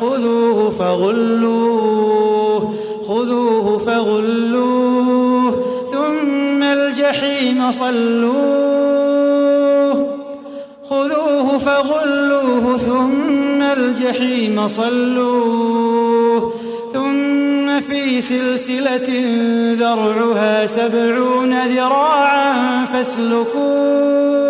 خذوه فغلوه خذوه فغلوه ثم الجحيم صلوه. خذوه فغلوه ثم الجحيم صلوه. ثم في سلسلة ذرعها سبعون ذراعا فاسلكوه.